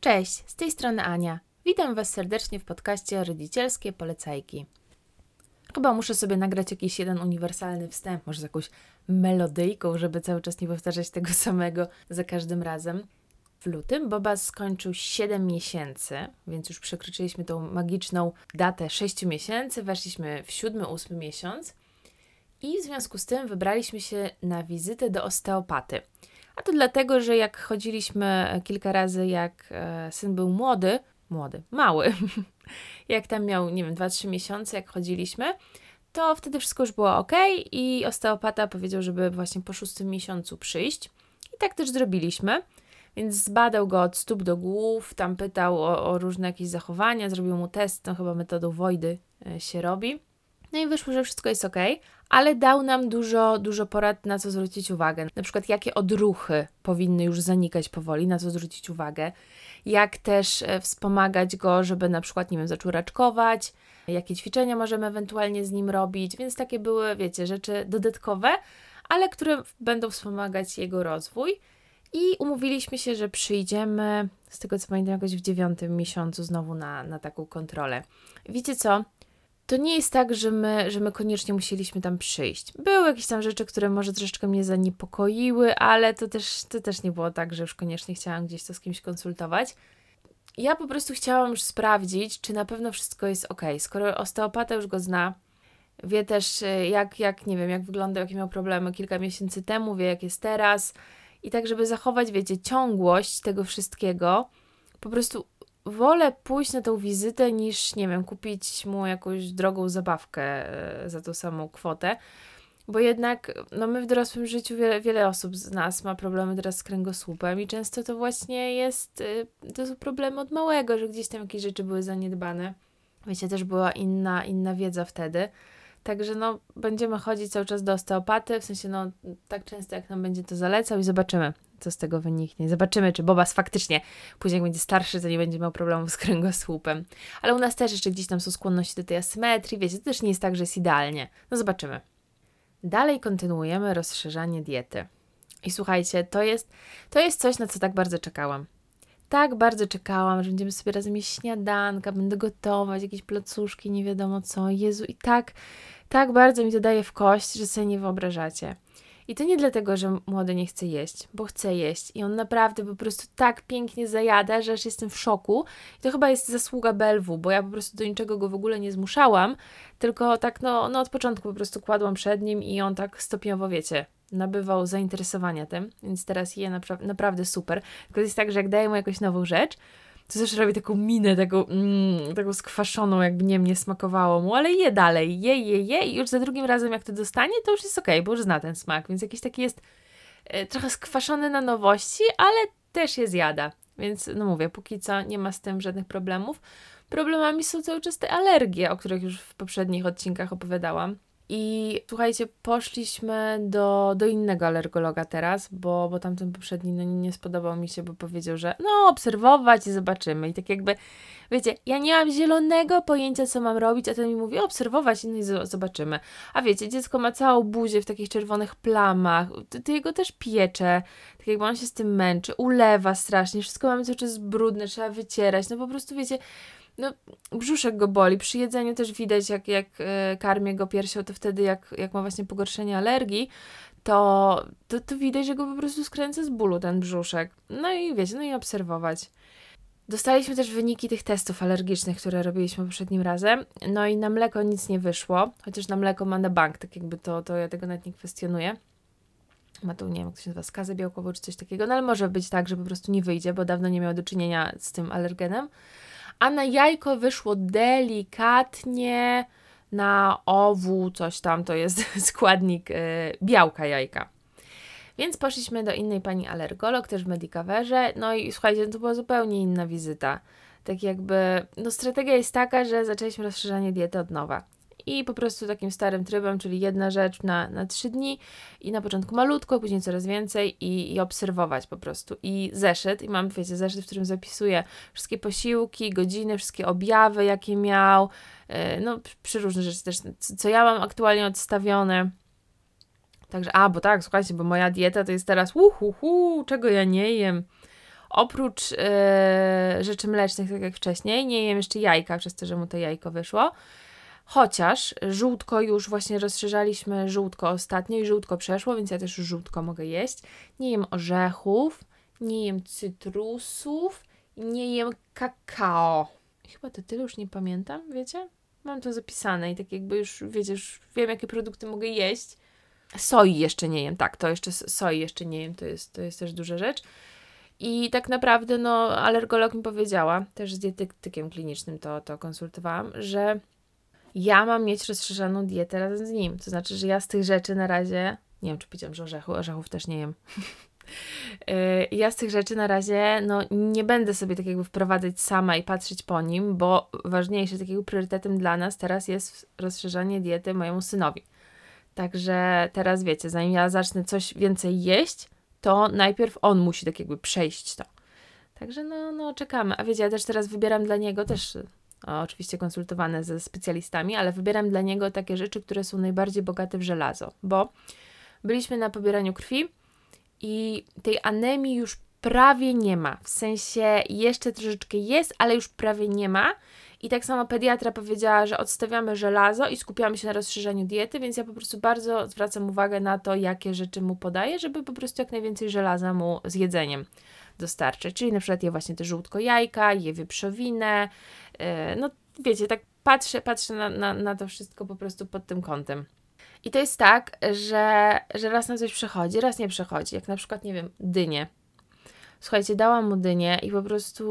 Cześć, z tej strony Ania. Witam Was serdecznie w podcaście Rodzicielskie Polecajki. Chyba muszę sobie nagrać jakiś jeden uniwersalny wstęp, może z jakąś melodyjką, żeby cały czas nie powtarzać tego samego za każdym razem. W lutym Boba skończył 7 miesięcy, więc już przekroczyliśmy tą magiczną datę 6 miesięcy, weszliśmy w 7-8 miesiąc i w związku z tym wybraliśmy się na wizytę do osteopaty. A to dlatego, że jak chodziliśmy kilka razy, jak e, syn był młody, młody, mały, jak tam miał, nie wiem, 2-3 miesiące, jak chodziliśmy, to wtedy wszystko już było ok i osteopata powiedział, żeby właśnie po szóstym miesiącu przyjść. I tak też zrobiliśmy. Więc zbadał go od stóp do głów, tam pytał o, o różne jakieś zachowania, zrobił mu test, no chyba metodą Wojdy e, się robi. No i wyszło, że wszystko jest ok, ale dał nam dużo, dużo porad, na co zwrócić uwagę. Na przykład, jakie odruchy powinny już zanikać powoli, na co zwrócić uwagę, jak też e, wspomagać go, żeby na przykład, nie wiem, zaczął raczkować, jakie ćwiczenia możemy ewentualnie z nim robić, więc takie były, wiecie, rzeczy dodatkowe, ale które będą wspomagać jego rozwój. I umówiliśmy się, że przyjdziemy, z tego co pamiętam, jakoś w dziewiątym miesiącu znowu na, na taką kontrolę. Wiecie co? To nie jest tak, że my, że my koniecznie musieliśmy tam przyjść. Były jakieś tam rzeczy, które może troszeczkę mnie zaniepokoiły, ale to też, to też nie było tak, że już koniecznie chciałam gdzieś to z kimś konsultować. Ja po prostu chciałam już sprawdzić, czy na pewno wszystko jest ok. Skoro osteopata już go zna, wie też, jak, jak nie wiem, jak wyglądał, jakie miał problemy kilka miesięcy temu, wie, jak jest teraz i tak, żeby zachować, wiecie, ciągłość tego wszystkiego, po prostu wolę pójść na tą wizytę niż, nie wiem, kupić mu jakąś drogą zabawkę e, za tą samą kwotę. Bo jednak, no my w dorosłym życiu, wiele, wiele osób z nas ma problemy teraz z kręgosłupem i często to właśnie jest, e, to są problemy od małego, że gdzieś tam jakieś rzeczy były zaniedbane. Wiecie, też była inna, inna wiedza wtedy. Także no, będziemy chodzić cały czas do osteopaty, w sensie no, tak często jak nam będzie to zalecał i zobaczymy, co z tego wyniknie. Zobaczymy, czy Bobas faktycznie później będzie starszy, to nie będzie miał problemów z kręgosłupem. Ale u nas też jeszcze gdzieś tam są skłonności do tej asymetrii, wiecie, to też nie jest tak, że jest idealnie. No zobaczymy. Dalej kontynuujemy rozszerzanie diety. I słuchajcie, to jest, to jest coś, na co tak bardzo czekałam. Tak bardzo czekałam, że będziemy sobie razem jeść śniadanka, będę gotować jakieś placuszki, nie wiadomo co. Jezu, i tak, tak bardzo mi to daje w kość, że sobie nie wyobrażacie. I to nie dlatego, że młody nie chce jeść, bo chce jeść. I on naprawdę po prostu tak pięknie zajada, że aż jestem w szoku. I to chyba jest zasługa Belwu, bo ja po prostu do niczego go w ogóle nie zmuszałam, tylko tak no, no od początku po prostu kładłam przed nim i on tak stopniowo, wiecie, nabywał zainteresowania tym, więc teraz je napra- naprawdę super. Tylko jest tak, że jak daję mu jakąś nową rzecz, to zawsze robi taką minę, taką, mm, taką skwaszoną, jakby nie mnie smakowało mu, ale je dalej, je, je, je i już za drugim razem jak to dostanie, to już jest okej, okay, bo już zna ten smak, więc jakiś taki jest e, trochę skwaszony na nowości, ale też je zjada. Więc no mówię, póki co nie ma z tym żadnych problemów. Problemami są cały czas te alergie, o których już w poprzednich odcinkach opowiadałam. I słuchajcie, poszliśmy do, do innego alergologa teraz, bo, bo tamten poprzedni no, nie spodobał mi się, bo powiedział, że no obserwować i zobaczymy. I tak jakby, wiecie, ja nie mam zielonego pojęcia, co mam robić, a ten mi mówi obserwować no i zobaczymy. A wiecie, dziecko ma całą buzię w takich czerwonych plamach, ty jego też piecze, tak jakby on się z tym męczy, ulewa strasznie, wszystko mamy cały czas brudne, trzeba wycierać, no po prostu wiecie no, brzuszek go boli. Przy jedzeniu też widać, jak, jak e, karmię go piersią, to wtedy jak, jak ma właśnie pogorszenie alergii, to, to, to widać, że go po prostu skręca z bólu ten brzuszek. No i wiecie, no i obserwować. Dostaliśmy też wyniki tych testów alergicznych, które robiliśmy poprzednim razem. No i na mleko nic nie wyszło, chociaż na mleko ma na bank, tak jakby to, to ja tego nawet nie kwestionuję. Ma tu, nie wiem, jak to się nazywa, skazę białkową czy coś takiego, no ale może być tak, że po prostu nie wyjdzie, bo dawno nie miał do czynienia z tym alergenem a na jajko wyszło delikatnie na owu, coś tam, to jest składnik y, białka jajka. Więc poszliśmy do innej pani alergolog, też w Medicaverze, no i słuchajcie, to była zupełnie inna wizyta. Tak jakby, no strategia jest taka, że zaczęliśmy rozszerzanie diety od nowa i po prostu takim starym trybem, czyli jedna rzecz na, na trzy dni i na początku malutko, później coraz więcej i, i obserwować po prostu. I zeszyt, i mam, wiecie, zeszyt, w którym zapisuję wszystkie posiłki, godziny, wszystkie objawy, jakie miał, yy, no różne rzeczy też, co ja mam aktualnie odstawione. Także, a, bo tak, słuchajcie, bo moja dieta to jest teraz uhu, hu, czego ja nie jem. Oprócz e, rzeczy mlecznych, tak jak wcześniej, nie jem jeszcze jajka, przez to, że mu to jajko wyszło. Chociaż żółtko już właśnie rozszerzaliśmy żółtko ostatnio i żółtko przeszło, więc ja też żółtko mogę jeść. Nie jem orzechów, nie jem cytrusów, nie jem kakao. Chyba to tyle już nie pamiętam, wiecie? Mam to zapisane i tak jakby już, wiecie, już wiem, jakie produkty mogę jeść. Soi jeszcze nie jem, tak, to jeszcze soi jeszcze nie jem, to jest, to jest też duża rzecz. I tak naprawdę, no, alergolog mi powiedziała, też z dietetykiem klinicznym to, to konsultowałam, że ja mam mieć rozszerzoną dietę razem z nim. To znaczy, że ja z tych rzeczy na razie, nie wiem, czy powiedziałam, że orzechu, orzechów też nie jem. Y, ja z tych rzeczy na razie no, nie będę sobie tak jakby wprowadzać sama i patrzeć po nim, bo ważniejsze, takiego priorytetem dla nas teraz jest rozszerzanie diety mojemu synowi. Także teraz wiecie, zanim ja zacznę coś więcej jeść, to najpierw on musi tak jakby przejść to. Także no, no czekamy. A wiecie, ja też teraz wybieram dla niego też oczywiście konsultowane ze specjalistami, ale wybieram dla niego takie rzeczy, które są najbardziej bogate w żelazo, bo byliśmy na pobieraniu krwi i tej anemii już prawie nie ma. W sensie jeszcze troszeczkę jest, ale już prawie nie ma. I tak samo pediatra powiedziała, że odstawiamy żelazo i skupiamy się na rozszerzeniu diety, więc ja po prostu bardzo zwracam uwagę na to, jakie rzeczy mu podaję, żeby po prostu jak najwięcej żelaza mu z jedzeniem dostarczyć. Czyli na przykład je właśnie te żółtko jajka, je wieprzowinę. Yy, no wiecie, tak patrzę, patrzę na, na, na to wszystko po prostu pod tym kątem. I to jest tak, że, że raz na coś przechodzi, raz nie przechodzi. Jak na przykład, nie wiem, dynie. Słuchajcie, dałam mu dynię i po prostu,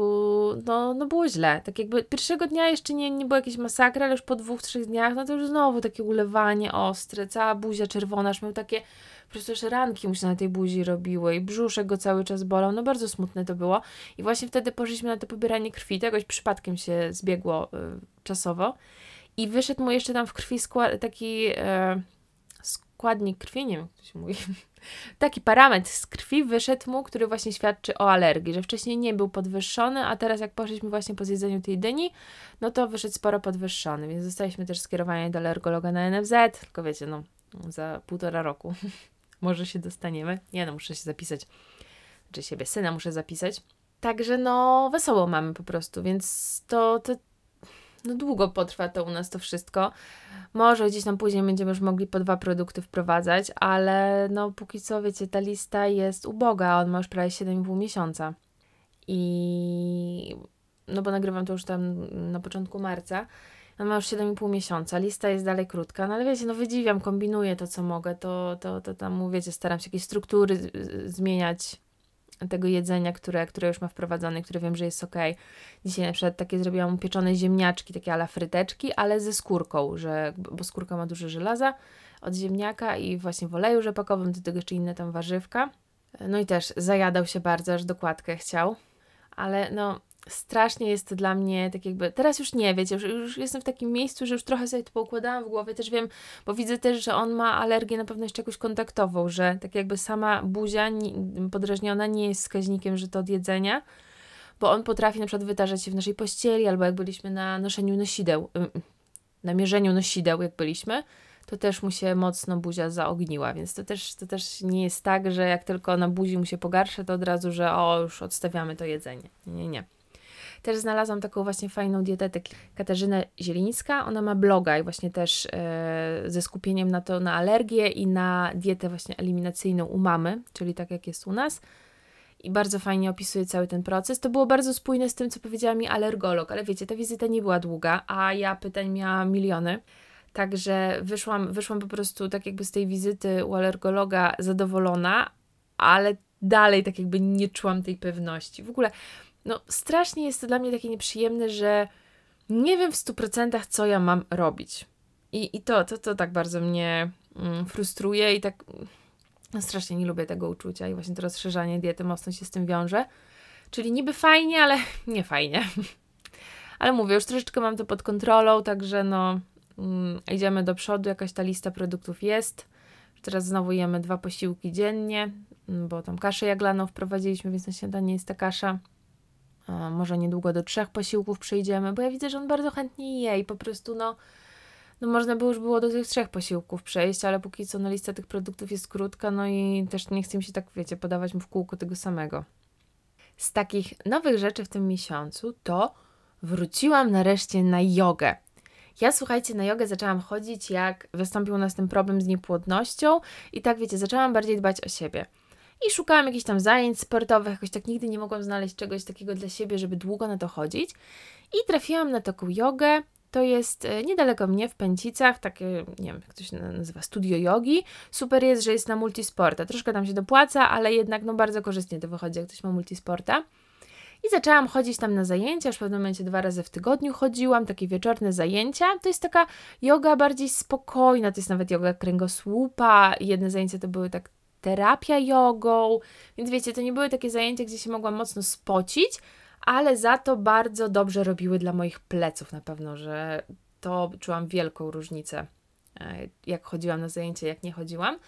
no, no było źle. Tak jakby pierwszego dnia jeszcze nie, nie było jakieś masakry, ale już po dwóch, trzech dniach, no to już znowu takie ulewanie ostre, cała buzia czerwona, aż miał takie po prostu już ranki mu się na tej buzi robiły i brzuszek go cały czas bolał, no bardzo smutne to było. I właśnie wtedy poszliśmy na to pobieranie krwi, to jakoś przypadkiem się zbiegło y, czasowo i wyszedł mu jeszcze tam w krwi skład, taki... Y, składnik krwi, nie wiem jak to się mówi, taki parametr z krwi wyszedł mu, który właśnie świadczy o alergii, że wcześniej nie był podwyższony, a teraz jak poszliśmy właśnie po zjedzeniu tej dyni, no to wyszedł sporo podwyższony, więc zostaliśmy też skierowani do alergologa na NFZ, tylko wiecie, no za półtora roku może się dostaniemy. Nie no, muszę się zapisać, czy siebie syna muszę zapisać. Także no, wesoło mamy po prostu, więc to, to no długo potrwa to u nas to wszystko. Może gdzieś tam później będziemy już mogli po dwa produkty wprowadzać, ale no póki co, wiecie, ta lista jest uboga, on ma już prawie 7,5 miesiąca. I no bo nagrywam to już tam na początku marca. On ma już 7,5 miesiąca, lista jest dalej krótka, no ale wiecie, no wydziwiam, kombinuję to, co mogę, to, to, to tam, wiecie, staram się jakieś struktury zmieniać, tego jedzenia, które, które już ma wprowadzone, które wiem, że jest ok. Dzisiaj na przykład takie zrobiłam pieczone ziemniaczki, takie ala fryteczki, ale ze skórką, że, bo skórka ma dużo żelaza od ziemniaka i właśnie w oleju rzepakowym, do tego jeszcze inne tam warzywka. No i też zajadał się bardzo, aż dokładkę chciał. Ale no, strasznie jest to dla mnie tak jakby, teraz już nie, wiecie, już, już jestem w takim miejscu, że już trochę sobie to poukładałam w głowie, też wiem, bo widzę też, że on ma alergię na pewno jeszcze jakąś kontaktową, że tak jakby sama buzia podrażniona nie jest wskaźnikiem, że to od jedzenia, bo on potrafi na przykład wytarzać się w naszej pościeli, albo jak byliśmy na noszeniu nosideł, na mierzeniu nosideł, jak byliśmy, to też mu się mocno buzia zaogniła, więc to też, to też nie jest tak, że jak tylko na buzi mu się pogarsza, to od razu, że o, już odstawiamy to jedzenie. Nie, nie, nie. Też znalazłam taką właśnie fajną dietetę, Katarzynę Zielińska. Ona ma bloga i właśnie też e, ze skupieniem na to, na alergię i na dietę właśnie eliminacyjną u mamy, czyli tak jak jest u nas. I bardzo fajnie opisuje cały ten proces. To było bardzo spójne z tym, co powiedziała mi alergolog, ale wiecie, ta wizyta nie była długa, a ja pytań miałam miliony. Także wyszłam, wyszłam po prostu tak jakby z tej wizyty u alergologa zadowolona, ale dalej tak jakby nie czułam tej pewności. W ogóle no strasznie jest to dla mnie takie nieprzyjemne, że nie wiem w 100% co ja mam robić. I, i to, to, to tak bardzo mnie mm, frustruje i tak no, strasznie nie lubię tego uczucia i właśnie to rozszerzanie diety mocno się z tym wiąże. Czyli niby fajnie, ale nie fajnie. ale mówię, już troszeczkę mam to pod kontrolą, także no mm, idziemy do przodu, jakaś ta lista produktów jest. Teraz znowu jemy dwa posiłki dziennie, bo tam kaszę jaglaną wprowadziliśmy, więc na śniadanie jest ta kasza. Może niedługo do trzech posiłków przejdziemy, bo ja widzę, że on bardzo chętnie je i po prostu no, no można by już było do tych trzech posiłków przejść, ale póki co no, lista tych produktów jest krótka, no i też nie chcę mi się tak, wiecie, podawać mu w kółko tego samego. z takich nowych rzeczy w tym miesiącu to wróciłam nareszcie na jogę. Ja słuchajcie, na jogę zaczęłam chodzić, jak wystąpił u nas ten problem z niepłodnością, i tak wiecie, zaczęłam bardziej dbać o siebie. I szukałam jakichś tam zajęć sportowych, jakoś tak nigdy nie mogłam znaleźć czegoś takiego dla siebie, żeby długo na to chodzić. I trafiłam na taką jogę. To jest e, niedaleko mnie w Pęcicach, takie, nie wiem, jak to się nazywa, studio jogi. Super jest, że jest na multisporta. Troszkę tam się dopłaca, ale jednak no bardzo korzystnie to wychodzi, jak ktoś ma multisporta. I zaczęłam chodzić tam na zajęcia, już w pewnym momencie dwa razy w tygodniu chodziłam, takie wieczorne zajęcia. To jest taka yoga bardziej spokojna, to jest nawet yoga kręgosłupa. Jedne zajęcia to były tak terapia jogą, więc wiecie, to nie były takie zajęcia, gdzie się mogłam mocno spocić, ale za to bardzo dobrze robiły dla moich pleców na pewno, że to czułam wielką różnicę, e, jak chodziłam na zajęcia, jak nie chodziłam.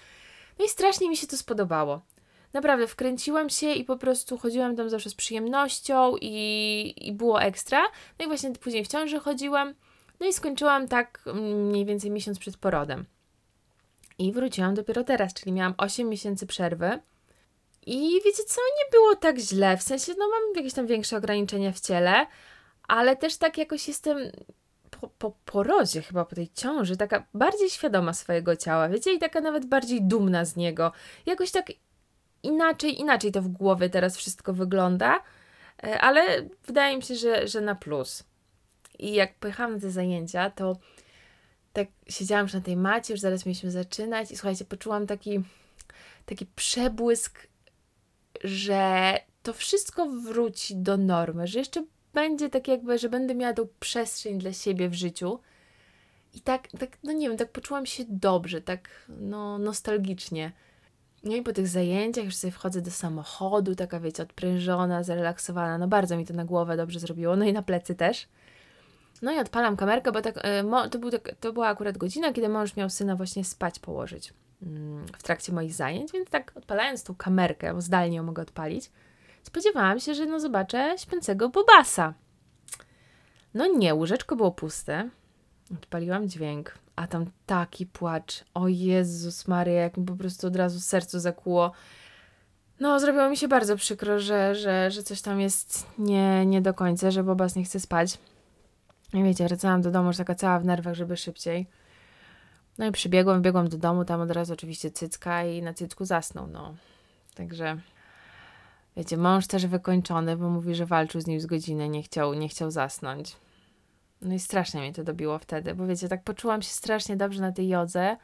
No i strasznie mi się to spodobało. Naprawdę wkręciłam się i po prostu chodziłam tam zawsze z przyjemnością i, i było ekstra. No i właśnie później w ciąży chodziłam. No i skończyłam tak mniej więcej miesiąc przed porodem. I wróciłam dopiero teraz, czyli miałam 8 miesięcy przerwy. I wiecie co, nie było tak źle, w sensie, no mam jakieś tam większe ograniczenia w ciele, ale też tak jakoś jestem po, po porodzie, chyba po tej ciąży, taka bardziej świadoma swojego ciała, wiecie, i taka nawet bardziej dumna z niego. Jakoś tak inaczej, inaczej to w głowie teraz wszystko wygląda, e, ale wydaje mi się, że, że na plus. I jak pojechałam na te zajęcia, to tak siedziałam już na tej macie, już zaraz mieliśmy zaczynać i słuchajcie, poczułam taki, taki przebłysk, że to wszystko wróci do normy, że jeszcze będzie tak jakby, że będę miała tą przestrzeń dla siebie w życiu. I tak, tak, no nie wiem, tak poczułam się dobrze, tak no nostalgicznie. No i po tych zajęciach już sobie wchodzę do samochodu, taka wiecie, odprężona, zrelaksowana. No bardzo mi to na głowę dobrze zrobiło, no i na plecy też. No i odpalam kamerkę, bo tak, e, to, był tak, to była akurat godzina, kiedy mąż miał syna właśnie spać położyć mm, w trakcie moich zajęć, więc tak odpalając tą kamerkę, bo zdalnie ją mogę odpalić, spodziewałam się, że no zobaczę śpiącego Bobasa. No nie, łóżeczko było puste. Odpaliłam dźwięk, a tam taki płacz. O Jezus Maria, jak mi po prostu od razu sercu zakłuło. No, zrobiło mi się bardzo przykro, że, że, że coś tam jest nie, nie do końca, że Bobas nie chce spać. I wiecie, wracałam do domu już taka cała w nerwach, żeby szybciej. No i przybiegłam, biegłam do domu, tam od razu oczywiście cycka i na cycku zasnął, no. Także, wiecie, mąż też wykończony, bo mówi, że walczył z nim z godziny, nie chciał, nie chciał zasnąć. No i strasznie mnie to dobiło wtedy, bo wiecie, tak poczułam się strasznie dobrze na tej jodze,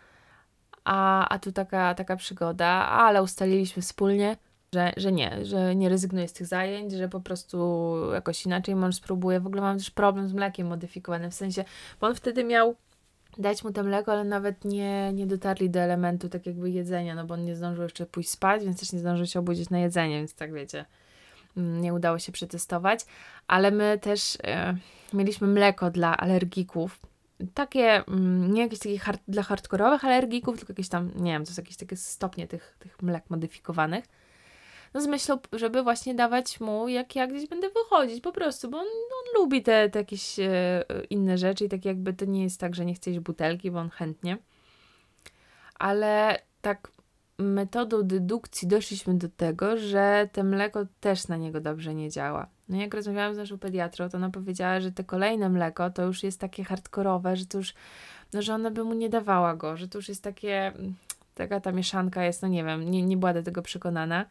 a, a tu taka, taka przygoda, ale ustaliliśmy wspólnie, że, że nie, że nie rezygnuję z tych zajęć, że po prostu jakoś inaczej mąż spróbuje. W ogóle mam też problem z mlekiem modyfikowanym, w sensie, bo on wtedy miał dać mu to mleko, ale nawet nie, nie dotarli do elementu tak jakby jedzenia, no bo on nie zdążył jeszcze pójść spać, więc też nie zdążył się obudzić na jedzenie, więc tak wiecie, mm, nie udało się przetestować, ale my też e, mieliśmy mleko dla alergików, takie, mm, nie jakieś takie hard, dla hardkorowych alergików, tylko jakieś tam, nie wiem, to są jakieś takie stopnie tych, tych mlek modyfikowanych, no z myślą, żeby właśnie dawać mu, jak ja gdzieś będę wychodzić po prostu, bo on, on lubi te, te jakieś e, inne rzeczy i tak jakby to nie jest tak, że nie chce jeść butelki, bo on chętnie. Ale tak metodą dedukcji doszliśmy do tego, że te mleko też na niego dobrze nie działa. No jak rozmawiałam z naszą pediatrą, to ona powiedziała, że te kolejne mleko to już jest takie hardkorowe, że to już, no że ona by mu nie dawała go, że to już jest takie, taka ta mieszanka jest, no nie wiem, nie, nie była do tego przekonana.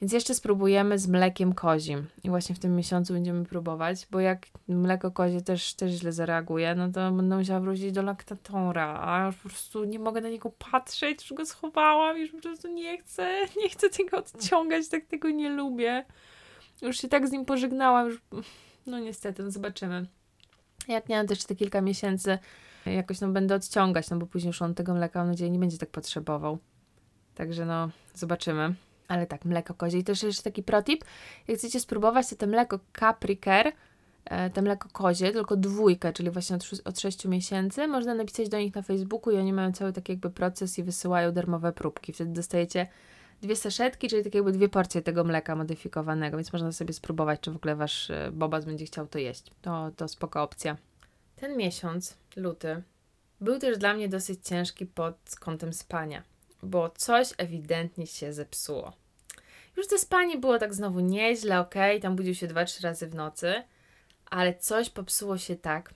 Więc jeszcze spróbujemy z mlekiem kozim. I właśnie w tym miesiącu będziemy próbować, bo jak mleko kozie też, też źle zareaguje, no to będę musiała wrócić do laktatora, a już po prostu nie mogę na niego patrzeć, już go schowałam, już po prostu nie chcę, nie chcę tego odciągać, tak tego nie lubię. Już się tak z nim pożegnałam, już, no niestety, no zobaczymy. Jak nie mam też te kilka miesięcy, jakoś no będę odciągać, no bo później już on tego mleka, mam nadzieję, nie będzie tak potrzebował. Także no, zobaczymy. Ale tak, mleko kozie. I też jeszcze taki protip, jak chcecie spróbować, to te mleko Capriker, e, te mleko kozie, tylko dwójkę, czyli właśnie od, od 6 miesięcy, można napisać do nich na Facebooku i oni mają cały taki jakby proces i wysyłają darmowe próbki. Wtedy dostajecie dwie saszetki, czyli tak jakby dwie porcje tego mleka modyfikowanego, więc można sobie spróbować, czy w ogóle wasz e, bobas będzie chciał to jeść. To, to spoko opcja. Ten miesiąc, luty, był też dla mnie dosyć ciężki pod kątem spania, bo coś ewidentnie się zepsuło. Już to spanie było tak znowu nieźle, okay, tam budził się dwa, trzy razy w nocy, ale coś popsuło się tak,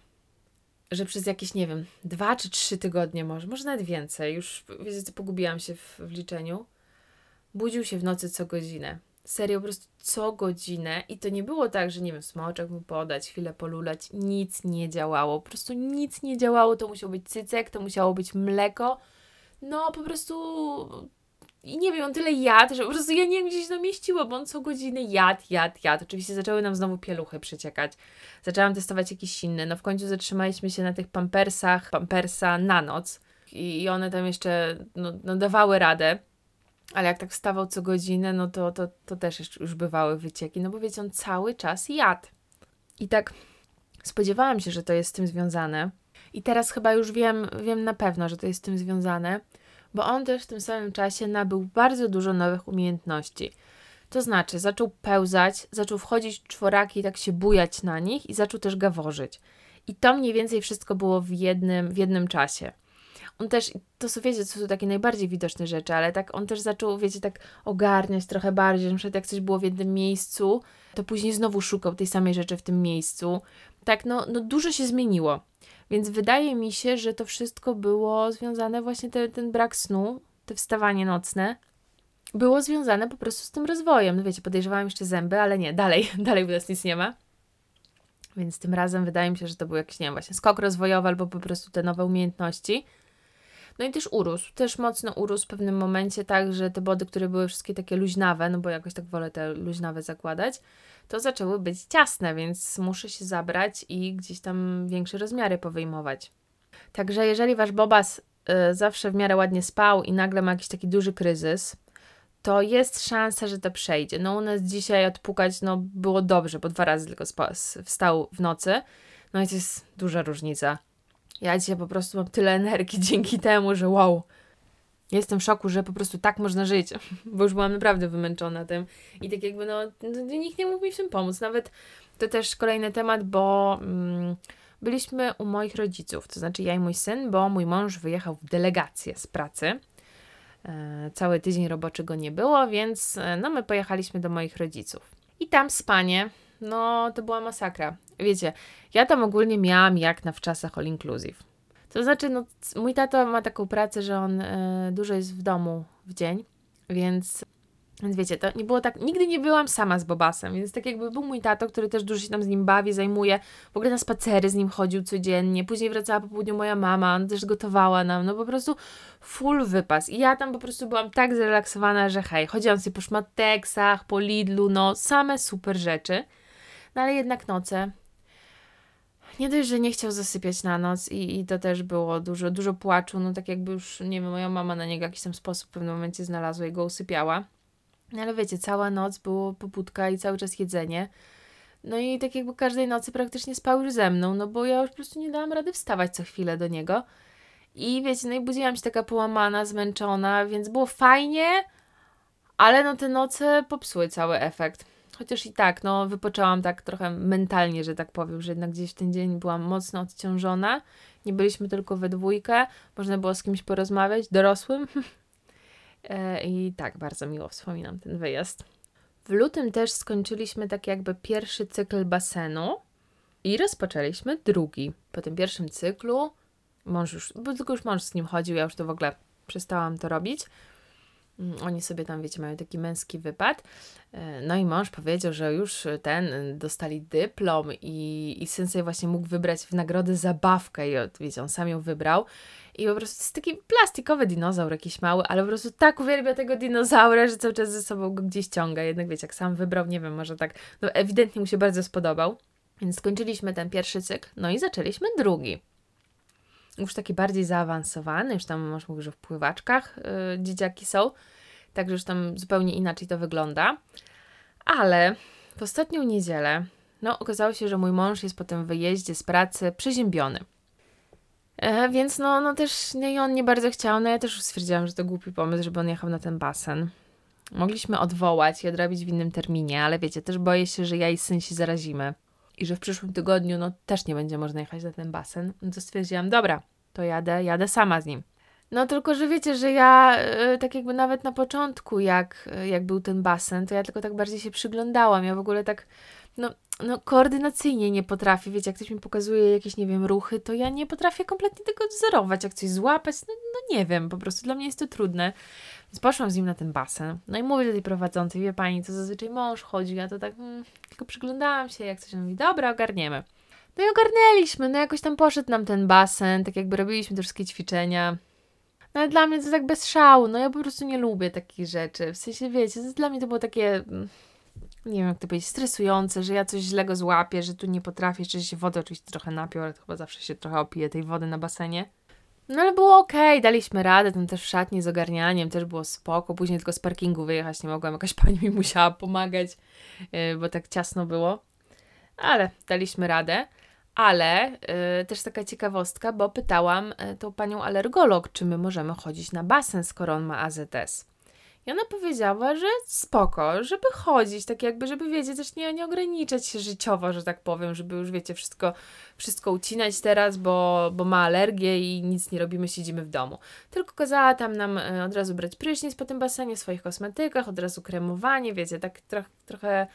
że przez jakieś, nie wiem, dwa czy trzy tygodnie może, może nawet więcej, już wiecie, pogubiłam się w, w liczeniu, budził się w nocy co godzinę. Serio, po prostu co godzinę. I to nie było tak, że nie wiem, smoczek mu podać, chwilę polulać, nic nie działało, po prostu nic nie działało, to musiał być cycek, to musiało być mleko, no po prostu i nie wiem, on tyle jadł, że po prostu ja nie wiem, gdzie się to mieściło, bo on co godzinę jadł, jadł, jadł. Oczywiście zaczęły nam znowu pieluchy przeciekać. Zaczęłam testować jakieś inne. No w końcu zatrzymaliśmy się na tych pampersach, pampersa na noc i one tam jeszcze no, no dawały radę. Ale jak tak wstawał co godzinę, no to, to, to też już bywały wycieki, no bo wiecie, on cały czas jadł. I tak spodziewałam się, że to jest z tym związane. I teraz chyba już wiem, wiem na pewno, że to jest z tym związane, bo on też w tym samym czasie nabył bardzo dużo nowych umiejętności. To znaczy, zaczął pełzać, zaczął wchodzić w czworaki i tak się bujać na nich i zaczął też gaworzyć. I to mniej więcej wszystko było w jednym, w jednym czasie. On też, to są, wiecie, to są takie najbardziej widoczne rzeczy, ale tak on też zaczął, wiecie, tak ogarniać trochę bardziej, że na przykład jak coś było w jednym miejscu, to później znowu szukał tej samej rzeczy w tym miejscu. Tak, no, no dużo się zmieniło. Więc wydaje mi się, że to wszystko było związane właśnie te, ten brak snu, te wstawanie nocne, było związane po prostu z tym rozwojem. No wiecie, podejrzewałam jeszcze zęby, ale nie, dalej, dalej u nas nic nie ma. Więc tym razem wydaje mi się, że to był jakiś, nie wiem, właśnie skok rozwojowy albo po prostu te nowe umiejętności. No i też urósł, też mocno urósł w pewnym momencie, tak, że te body, które były wszystkie takie luźnawe, no bo jakoś tak wolę te luźnawe zakładać, to zaczęły być ciasne, więc muszę się zabrać i gdzieś tam większe rozmiary powyjmować. Także jeżeli wasz bobas y, zawsze w miarę ładnie spał i nagle ma jakiś taki duży kryzys, to jest szansa, że to przejdzie. No u nas dzisiaj odpukać, no było dobrze, bo dwa razy tylko wstał w nocy, no i to jest duża różnica. Ja dzisiaj po prostu mam tyle energii dzięki temu, że wow, Jestem w szoku, że po prostu tak można żyć, bo już byłam naprawdę wymęczona tym i tak jakby no, no nikt nie mógł mi w tym pomóc. Nawet to też kolejny temat, bo mm, byliśmy u moich rodziców, to znaczy ja i mój syn, bo mój mąż wyjechał w delegację z pracy. E, cały tydzień roboczy go nie było, więc e, no my pojechaliśmy do moich rodziców. I tam spanie, no to była masakra. Wiecie, ja tam ogólnie miałam jak na wczasach all inclusive. To znaczy, no, mój tato ma taką pracę, że on y, dużo jest w domu w dzień, więc, więc wiecie, to nie było tak, nigdy nie byłam sama z Bobasem, więc tak jakby był mój tato, który też dużo się tam z nim bawi, zajmuje, w ogóle na spacery z nim chodził codziennie, później wracała po południu moja mama, ona też gotowała nam, no po prostu full wypas. I ja tam po prostu byłam tak zrelaksowana, że hej, chodziłam sobie po szmateksach, po Lidlu, no same super rzeczy, no ale jednak noce nie dość, że nie chciał zasypiać na noc i, i to też było dużo, dużo płaczu, no tak jakby już, nie wiem, moja mama na niego w jakiś tam sposób w pewnym momencie znalazła i go usypiała. No ale wiecie, cała noc było pobudka i cały czas jedzenie. No i tak jakby każdej nocy praktycznie spał już ze mną, no bo ja już po prostu nie dałam rady wstawać co chwilę do niego. I wiecie, no i budziłam się taka połamana, zmęczona, więc było fajnie, ale no te noce popsuły cały efekt. Chociaż i tak, no, wypoczęłam tak trochę mentalnie, że tak powiem, że jednak gdzieś w ten dzień byłam mocno odciążona. Nie byliśmy tylko we dwójkę, można było z kimś porozmawiać, dorosłym. E, I tak, bardzo miło wspominam ten wyjazd. W lutym też skończyliśmy tak jakby pierwszy cykl basenu i rozpoczęliśmy drugi. Po tym pierwszym cyklu mąż już, bo tylko już mąż z nim chodził, ja już to w ogóle przestałam to robić. Mm, oni sobie tam, wiecie, mają taki męski wypad. E, no i mąż powiedział, że już ten y, dostali dyplom i, i syn sobie właśnie mógł wybrać w nagrodę zabawkę i wiecie, on sam ją wybrał. I po prostu jest taki plastikowy dinozaur jakiś mały, ale po prostu tak uwielbia tego dinozaura, że cały czas ze sobą go gdzieś ciąga. Jednak wiecie, jak sam wybrał, nie wiem, może tak, no ewidentnie mu się bardzo spodobał. Więc skończyliśmy ten pierwszy cykl, no i zaczęliśmy drugi już taki bardziej zaawansowany, już tam może mówić, że w pływaczkach yy, dzieciaki są, także już tam zupełnie inaczej to wygląda. Ale w ostatnią niedzielę, no okazało się, że mój mąż jest po tym wyjeździe z pracy przeziębiony. E, więc no, no też i on nie bardzo chciał, no ja też stwierdziłam, że to głupi pomysł, żeby on jechał na ten basen. Mogliśmy odwołać i odrobić w innym terminie, ale wiecie, też boję się, że ja i syn się zarazimy i że w przyszłym tygodniu no też nie będzie można jechać na ten basen, no to stwierdziłam, dobra, to jadę, jadę sama z nim. No tylko, że wiecie, że ja e, tak jakby nawet na początku, jak, e, jak był ten basen, to ja tylko tak bardziej się przyglądałam. Ja w ogóle tak, no, no koordynacyjnie nie potrafię. Wiecie, jak ktoś mi pokazuje jakieś, nie wiem, ruchy, to ja nie potrafię kompletnie tego wzorować, jak coś złapać. No, no nie wiem, po prostu dla mnie jest to trudne. Więc poszłam z nim na ten basen. No i mówię do tej prowadzącej, wie pani, to zazwyczaj mąż chodzi, ja to tak mm, tylko przyglądałam się, jak coś on mówi, dobra, ogarniemy. No i ogarnęliśmy, no jakoś tam poszedł nam ten basen, tak jakby robiliśmy te wszystkie ćwiczenia. No ale dla mnie to tak bez szału, no ja po prostu nie lubię takich rzeczy. W sensie, wiecie, dla mnie to było takie, mm, nie wiem jak to powiedzieć, stresujące, że ja coś źle go złapię, że tu nie potrafię, że się wody oczywiście trochę napił, ale to chyba zawsze się trochę opije tej wody na basenie. No ale było okej, daliśmy radę, tam też w szatni z ogarnianiem też było spoko. Później tylko z parkingu wyjechać nie mogłam, jakaś pani mi musiała pomagać, yy, bo tak ciasno było. Ale daliśmy radę. Ale yy, też taka ciekawostka, bo pytałam yy, tą panią alergolog, czy my możemy chodzić na basen, skoro on ma AZS. I ona powiedziała, że spoko, żeby chodzić, tak jakby, żeby wiecie, też nie, nie ograniczać się życiowo, że tak powiem, żeby już wiecie, wszystko, wszystko ucinać teraz, bo, bo ma alergię i nic nie robimy, siedzimy w domu. Tylko kazała tam nam e, od razu brać prysznic po tym basenie, w swoich kosmetykach, od razu kremowanie, wiecie, tak troch, trochę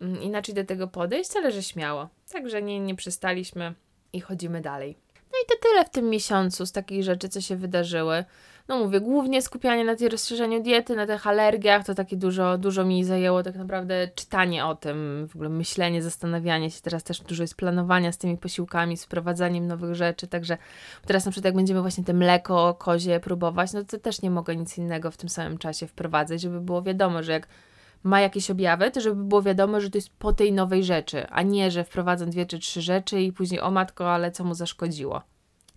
mm, inaczej do tego podejść, ale że śmiało. Także nie, nie przystaliśmy i chodzimy dalej. No i to tyle w tym miesiącu z takich rzeczy, co się wydarzyły. No mówię, głównie skupianie na tej rozszerzeniu diety, na tych alergiach, to takie dużo, dużo mi zajęło tak naprawdę czytanie o tym, w ogóle myślenie, zastanawianie się. Teraz też dużo jest planowania z tymi posiłkami, z wprowadzaniem nowych rzeczy, także teraz na przykład jak będziemy właśnie te mleko kozie próbować, no to też nie mogę nic innego w tym samym czasie wprowadzać, żeby było wiadomo, że jak ma jakieś objawy, to żeby było wiadomo, że to jest po tej nowej rzeczy, a nie, że wprowadzam dwie czy trzy rzeczy i później o matko, ale co mu zaszkodziło.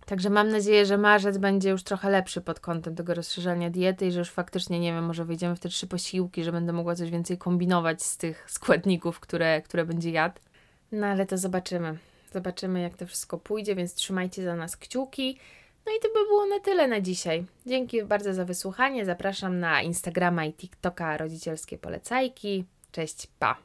Także mam nadzieję, że marzec będzie już trochę lepszy pod kątem tego rozszerzania diety i że już faktycznie, nie wiem, może wyjdziemy w te trzy posiłki, że będę mogła coś więcej kombinować z tych składników, które, które będzie jadł. No ale to zobaczymy. Zobaczymy, jak to wszystko pójdzie, więc trzymajcie za nas kciuki. No i to by było na tyle na dzisiaj. Dzięki bardzo za wysłuchanie. Zapraszam na Instagrama i TikToka rodzicielskie polecajki. Cześć, pa!